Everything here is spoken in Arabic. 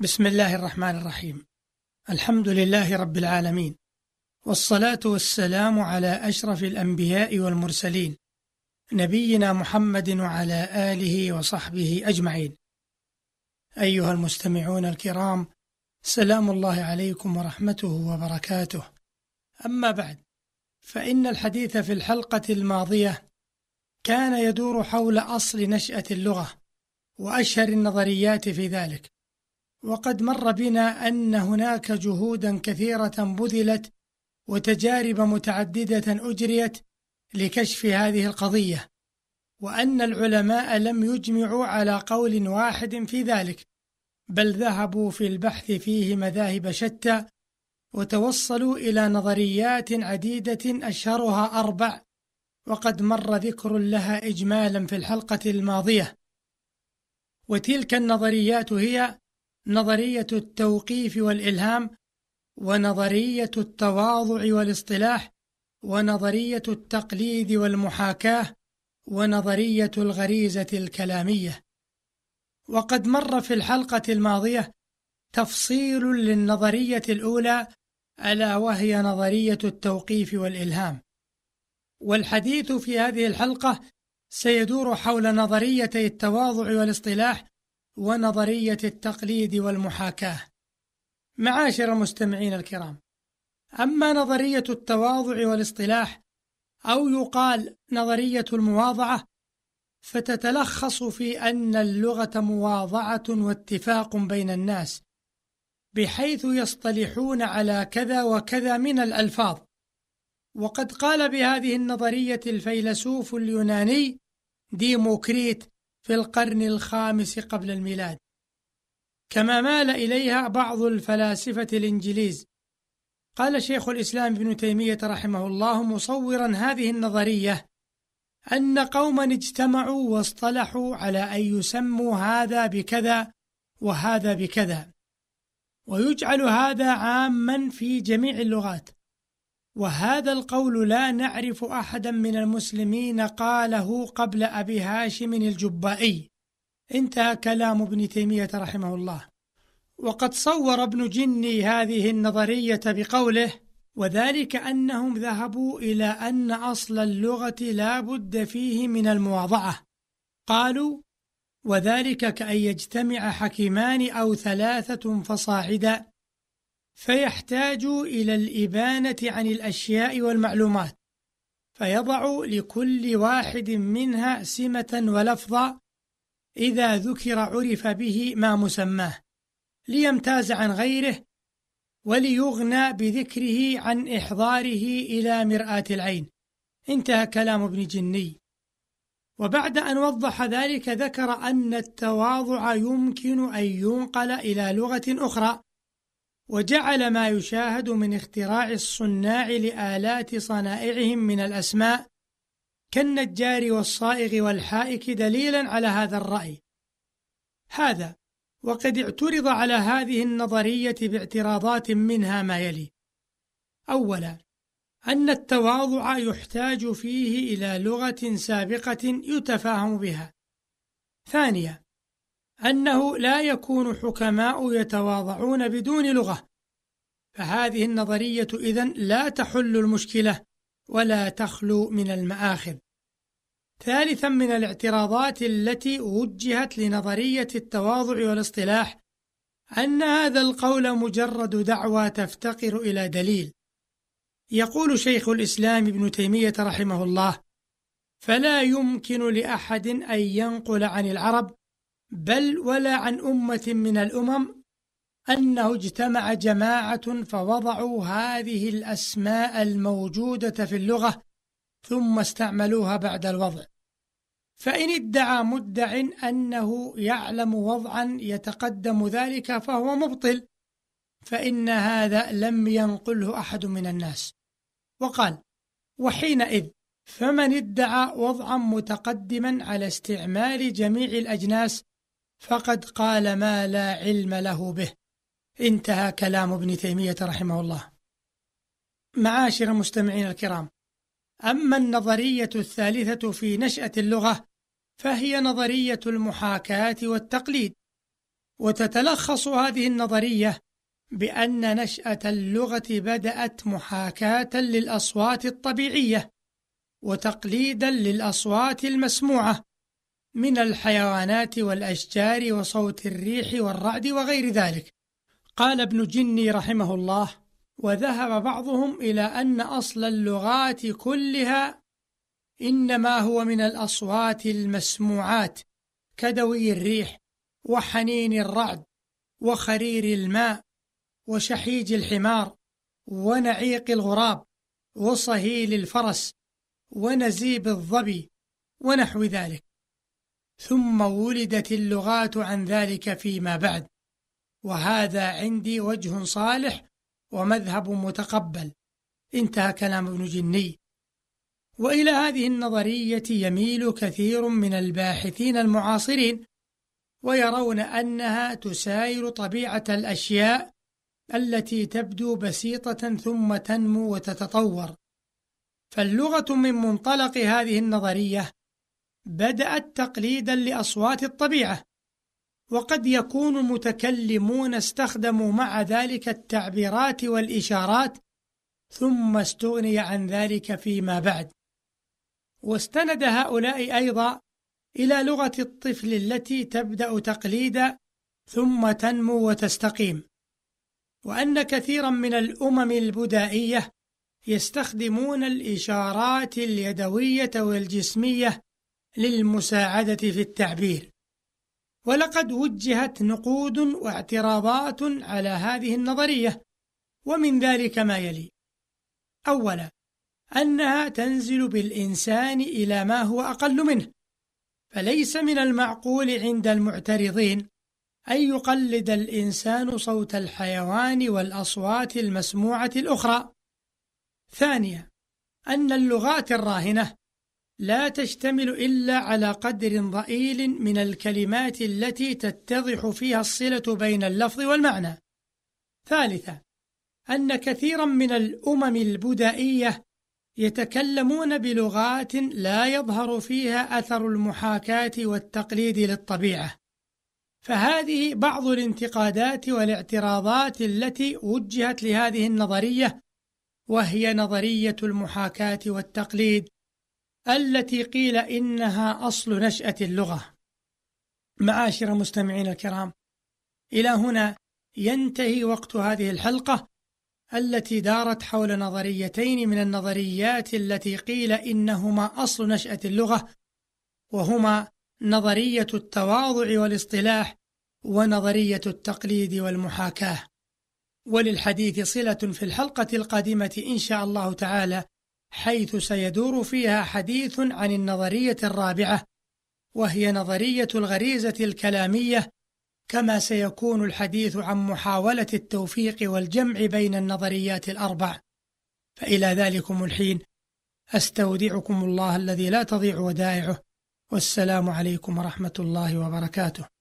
بسم الله الرحمن الرحيم. الحمد لله رب العالمين. والصلاة والسلام على أشرف الأنبياء والمرسلين نبينا محمد وعلى آله وصحبه أجمعين. أيها المستمعون الكرام سلام الله عليكم ورحمته وبركاته. أما بعد فإن الحديث في الحلقة الماضية كان يدور حول أصل نشأة اللغة وأشهر النظريات في ذلك. وقد مر بنا أن هناك جهودا كثيرة بذلت وتجارب متعددة أجريت لكشف هذه القضية وأن العلماء لم يجمعوا على قول واحد في ذلك بل ذهبوا في البحث فيه مذاهب شتى وتوصلوا إلى نظريات عديدة أشهرها أربع وقد مر ذكر لها إجمالا في الحلقة الماضية. وتلك النظريات هي نظرية التوقيف والإلهام ونظرية التواضع والاصطلاح ونظرية التقليد والمحاكاة ونظرية الغريزة الكلامية. وقد مر في الحلقة الماضية تفصيل للنظرية الأولى ألا وهي نظرية التوقيف والإلهام. والحديث في هذه الحلقة سيدور حول نظريتي التواضع والاصطلاح ونظرية التقليد والمحاكاة. معاشر المستمعين الكرام، أما نظرية التواضع والاصطلاح أو يقال نظرية المواضعة فتتلخص في أن اللغة مواضعة واتفاق بين الناس بحيث يصطلحون على كذا وكذا من الألفاظ وقد قال بهذه النظرية الفيلسوف اليوناني ديموكريت في القرن الخامس قبل الميلاد. كما مال إليها بعض الفلاسفة الإنجليز. قال شيخ الإسلام ابن تيمية رحمه الله مصورا هذه النظرية أن قوما اجتمعوا واصطلحوا على أن يسموا هذا بكذا وهذا بكذا. ويجعل هذا عاما في جميع اللغات. وهذا القول لا نعرف أحدا من المسلمين قاله قبل أبي هاشم الجبائي. انتهى كلام ابن تيمية رحمه الله. وقد صور ابن جني هذه النظرية بقوله وذلك أنهم ذهبوا إلى أن أصل اللغة لا بد فيه من المواضعة. قالوا وذلك كأن يجتمع حكيمان أو ثلاثة فصاعدا. فيحتاج إلى الإبانة عن الأشياء والمعلومات فيضع لكل واحد منها سمة ولفظا إذا ذكر عرف به ما مسماه ليمتاز عن غيره وليغنى بذكره عن إحضاره إلى مرآة العين. انتهى كلام ابن جني. وبعد أن وضح ذلك ذكر أن التواضع يمكن أن ينقل إلى لغة أخرى. وجعل ما يشاهد من اختراع الصناع لآلات صنائعهم من الأسماء كالنجار والصائغ والحائك دليلا على هذا الرأي. هذا وقد اعترض على هذه النظرية باعتراضات منها ما يلي: أولا أن التواضع يحتاج فيه إلى لغة سابقة يتفاهم بها. ثانيا أنه لا يكون حكماء يتواضعون بدون لغة. فهذه النظرية إذن لا تحل المشكلة ولا تخلو من المآخذ. ثالثا من الاعتراضات التي وجهت لنظرية التواضع والاصطلاح أن هذا القول مجرد دعوى تفتقر إلى دليل. يقول شيخ الإسلام ابن تيمية رحمه الله فلا يمكن لأحد أن ينقل عن العرب بل ولا عن أمة من الأمم أنه اجتمع جماعة فوضعوا هذه الأسماء الموجودة في اللغة ثم استعملوها بعد الوضع. فإن ادعى مدع أنه يعلم وضعا يتقدم ذلك فهو مبطل فإن هذا لم ينقله أحد من الناس. وقال وحينئذ فمن ادعى وضعا متقدما على استعمال جميع الأجناس فقد قال ما لا علم له به. انتهى كلام ابن تيمية رحمه الله. معاشر المستمعين الكرام أما النظرية الثالثة في نشأة اللغة فهي نظرية المحاكاة والتقليد. وتتلخص هذه النظرية بأن نشأة اللغة بدأت محاكاة للأصوات الطبيعية وتقليدا للأصوات المسموعة. من الحيوانات والأشجار وصوت الريح والرعد وغير ذلك. قال ابن جني رحمه الله وذهب بعضهم إلى أن أصل اللغات كلها إنما هو من الأصوات المسموعات كدوي الريح وحنين الرعد وخرير الماء وشحيج الحمار ونعيق الغراب وصهيل الفرس ونزيب الظبي ونحو ذلك. ثم ولدت اللغات عن ذلك فيما بعد. وهذا عندي وجه صالح ومذهب متقبل. انتهى كلام ابن جني. وإلى هذه النظرية يميل كثير من الباحثين المعاصرين ويرون أنها تساير طبيعة الأشياء التي تبدو بسيطة ثم تنمو وتتطور. فاللغة من منطلق هذه النظرية بدأت تقليدا لأصوات الطبيعة وقد يكون المتكلمون استخدموا مع ذلك التعبيرات والإشارات ثم استغني عن ذلك فيما بعد. واستند هؤلاء أيضا إلى لغة الطفل التي تبدأ تقليدا ثم تنمو وتستقيم. وأن كثيرا من الأمم البدائية يستخدمون الإشارات اليدوية والجسمية للمساعدة في التعبير. ولقد وجهت نقود واعتراضات على هذه النظرية ومن ذلك ما يلي. أولا أنها تنزل بالإنسان إلى ما هو أقل منه فليس من المعقول عند المعترضين أن يقلد الإنسان صوت الحيوان والأصوات المسموعة الأخرى. ثانيا أن اللغات الراهنة لا تشتمل إلا على قدر ضئيل من الكلمات التي تتضح فيها الصلة بين اللفظ والمعنى. ثالثا أن كثيرا من الأمم البدائية يتكلمون بلغات لا يظهر فيها أثر المحاكاة والتقليد للطبيعة. فهذه بعض الانتقادات والاعتراضات التي وجهت لهذه النظرية وهي نظرية المحاكاة والتقليد. التي قيل إنها أصل نشأة اللغة. معاشر مستمعين الكرام إلى هنا ينتهي وقت هذه الحلقة التي دارت حول نظريتين من النظريات التي قيل إنهما أصل نشأة اللغة وهما نظرية التواضع والاصطلاح ونظرية التقليد والمحاكاة. وللحديث صلة في الحلقة القادمة إن شاء الله تعالى حيث سيدور فيها حديث عن النظرية الرابعة وهي نظرية الغريزة الكلامية كما سيكون الحديث عن محاولة التوفيق والجمع بين النظريات الأربع. فإلى ذلكم الحين. أستودعكم الله الذي لا تضيع ودائعه. والسلام عليكم ورحمة الله وبركاته.